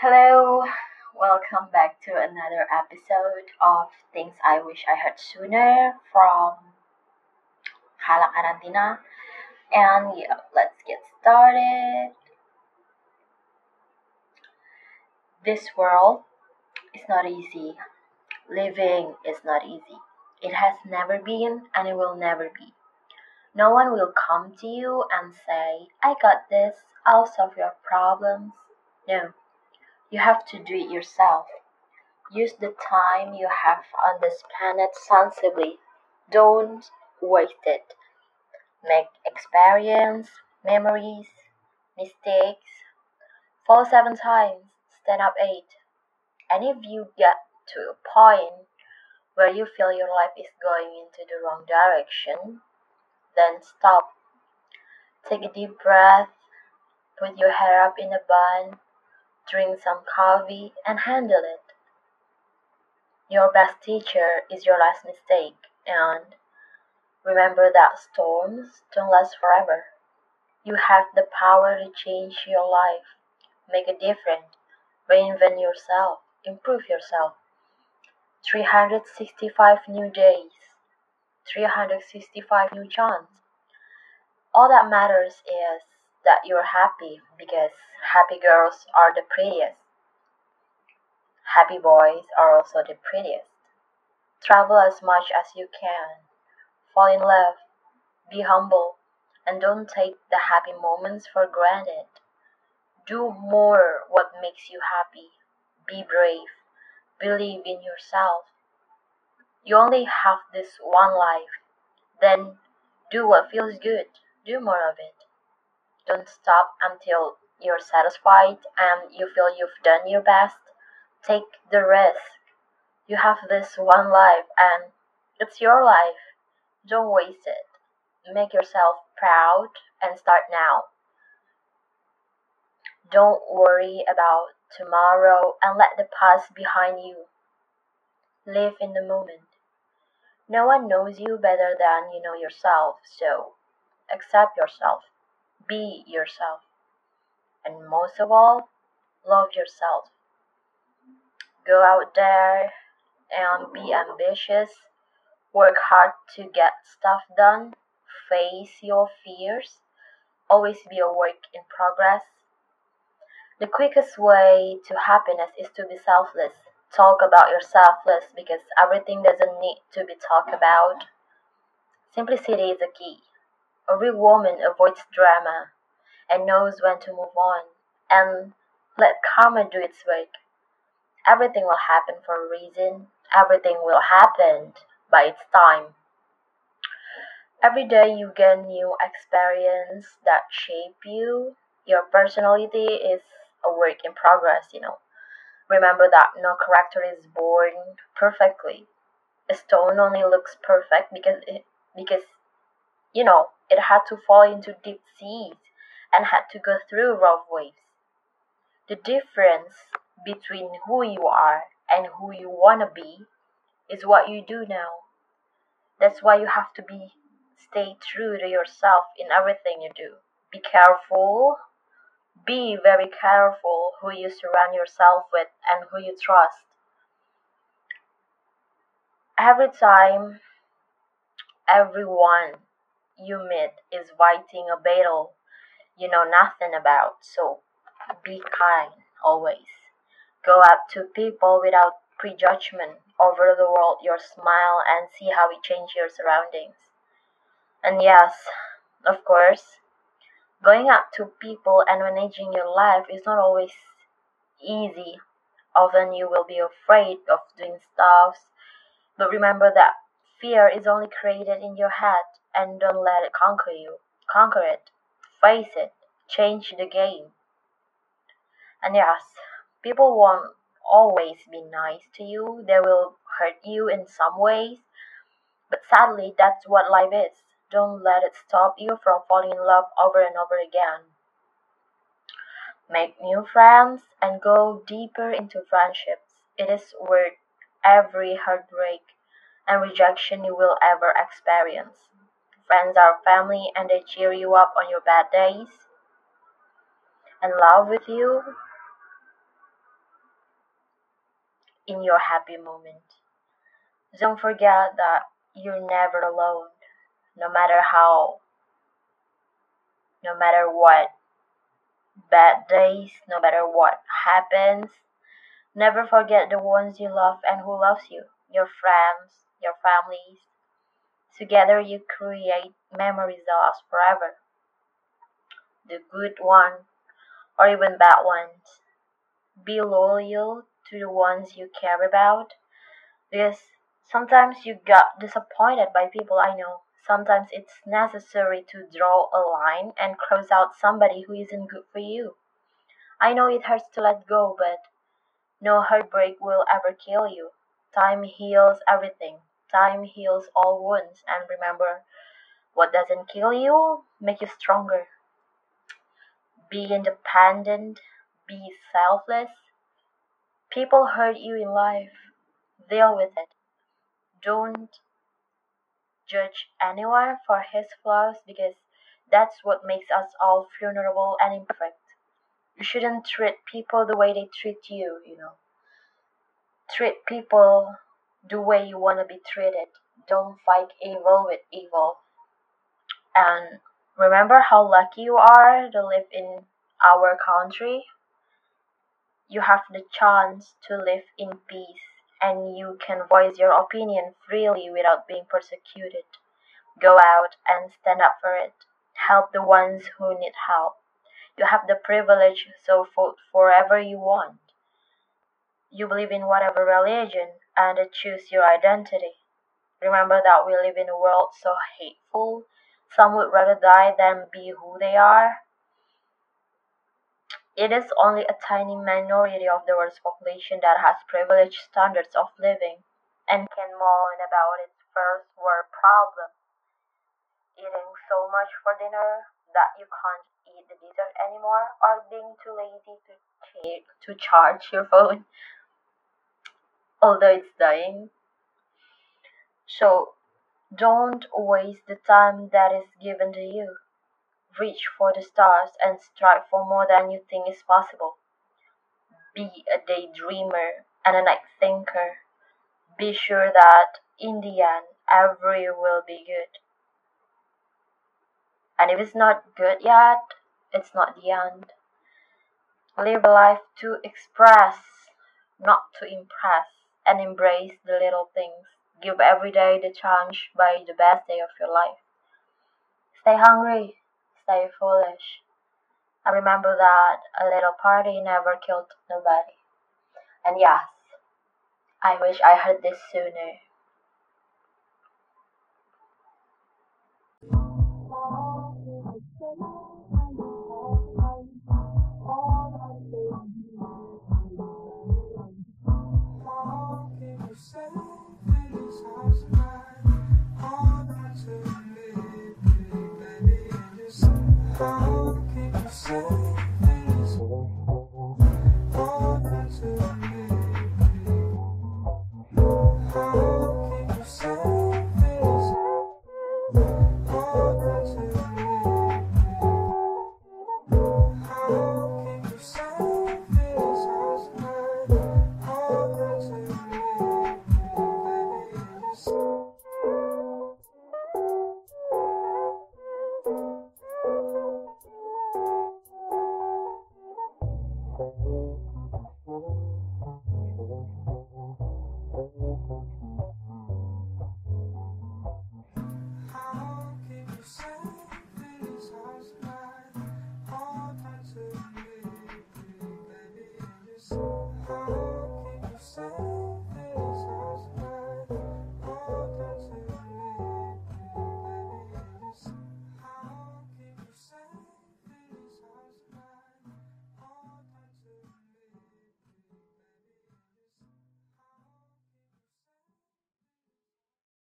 Hello, welcome back to another episode of Things I Wish I Heard Sooner from Hala Karantina. And yeah, let's get started. This world is not easy. Living is not easy. It has never been and it will never be. No one will come to you and say, I got this, I'll solve your problems. No, you have to do it yourself. Use the time you have on this planet sensibly. Don't waste it. Make experience, memories, mistakes. Fall seven times, stand up eight. And if you get to a point where you feel your life is going into the wrong direction, then stop. Take a deep breath, put your hair up in a bun, drink some coffee, and handle it. Your best teacher is your last mistake, and remember that storms don't last forever. You have the power to change your life, make a difference, reinvent yourself, improve yourself. 365 new days, 365 new chances. All that matters is that you're happy because happy girls are the prettiest. Happy boys are also the prettiest. Travel as much as you can. Fall in love. Be humble. And don't take the happy moments for granted. Do more what makes you happy. Be brave. Believe in yourself. You only have this one life. Then do what feels good. Do more of it. Don't stop until you're satisfied and you feel you've done your best. Take the risk. You have this one life and it's your life. Don't waste it. Make yourself proud and start now. Don't worry about tomorrow and let the past behind you. Live in the moment. No one knows you better than you know yourself, so accept yourself. Be yourself. And most of all, love yourself. Go out there and be ambitious. Work hard to get stuff done. Face your fears. Always be a work in progress. The quickest way to happiness is to be selfless. Talk about your selfless because everything doesn't need to be talked about. Simplicity is the key. A real woman avoids drama and knows when to move on and let karma do its work. Everything will happen for a reason. Everything will happen by its time. Every day you gain new experience that shape you. Your personality is a work in progress, you know. Remember that no character is born perfectly. A stone only looks perfect because it, because you know it had to fall into deep seas and had to go through rough waves. The difference between who you are and who you want to be is what you do now. That's why you have to be stay true to yourself in everything you do. Be careful. Be very careful who you surround yourself with and who you trust. Every time everyone you meet is fighting a battle you know nothing about. So be kind always. Go up to people without prejudgment. Over the world your smile and see how it changes your surroundings. And yes, of course, going up to people and managing your life is not always easy. Often you will be afraid of doing stuff, but remember that fear is only created in your head and don't let it conquer you. Conquer it. Face it. Change the game. And yes, people won't always be nice to you. They will hurt you in some ways. But sadly, that's what life is. Don't let it stop you from falling in love over and over again. Make new friends and go deeper into friendships. It is worth every heartbreak and rejection you will ever experience. Friends are family and they cheer you up on your bad days and love with you in your happy moment. Don't forget that you're never alone, no matter how, no matter what bad days, no matter what happens. Never forget the ones you love and who loves you, your friends, your families. Together you create memories that last forever. The good one or even bad ones. Be loyal to the ones you care about because sometimes you got disappointed by people I know. Sometimes it's necessary to draw a line and cross out somebody who isn't good for you. I know it hurts to let go, but no heartbreak will ever kill you. Time heals everything. Time heals all wounds. And remember, what doesn't kill you make you stronger. Be independent. Be selfless. People hurt you in life. Deal with it. Don't judge anyone for his flaws because that's what makes us all vulnerable and imperfect. You shouldn't treat people the way they treat you, you know. Treat people the way you want to be treated. Don't fight evil with evil. And remember how lucky you are to live in our country. You have the chance to live in peace and you can voice your opinion freely without being persecuted. Go out and stand up for it. Help the ones who need help. You have the privilege, so vote forever you want. You believe in whatever religion and choose your identity. Remember that we live in a world so hateful. Some would rather die than be who they are. It is only a tiny minority of the world's population that has privileged standards of living and can moan about its first world problem. Eating so much for dinner that you can't eat the dessert anymore, or being too lazy to, to charge your phone, Oh, although it's dying. So, don't waste the time that is given to you. Reach for the stars and strive for more than you think is possible. Be a daydreamer and a night thinker. Be sure that in the end, every will be good. And if it's not good yet, it's not the end. Live a life to express, not to impress, and embrace the little things. Give every day the chance by the best day of your life. Stay hungry, stay foolish. I remember that a little party never killed nobody. And yes, I wish I heard this sooner.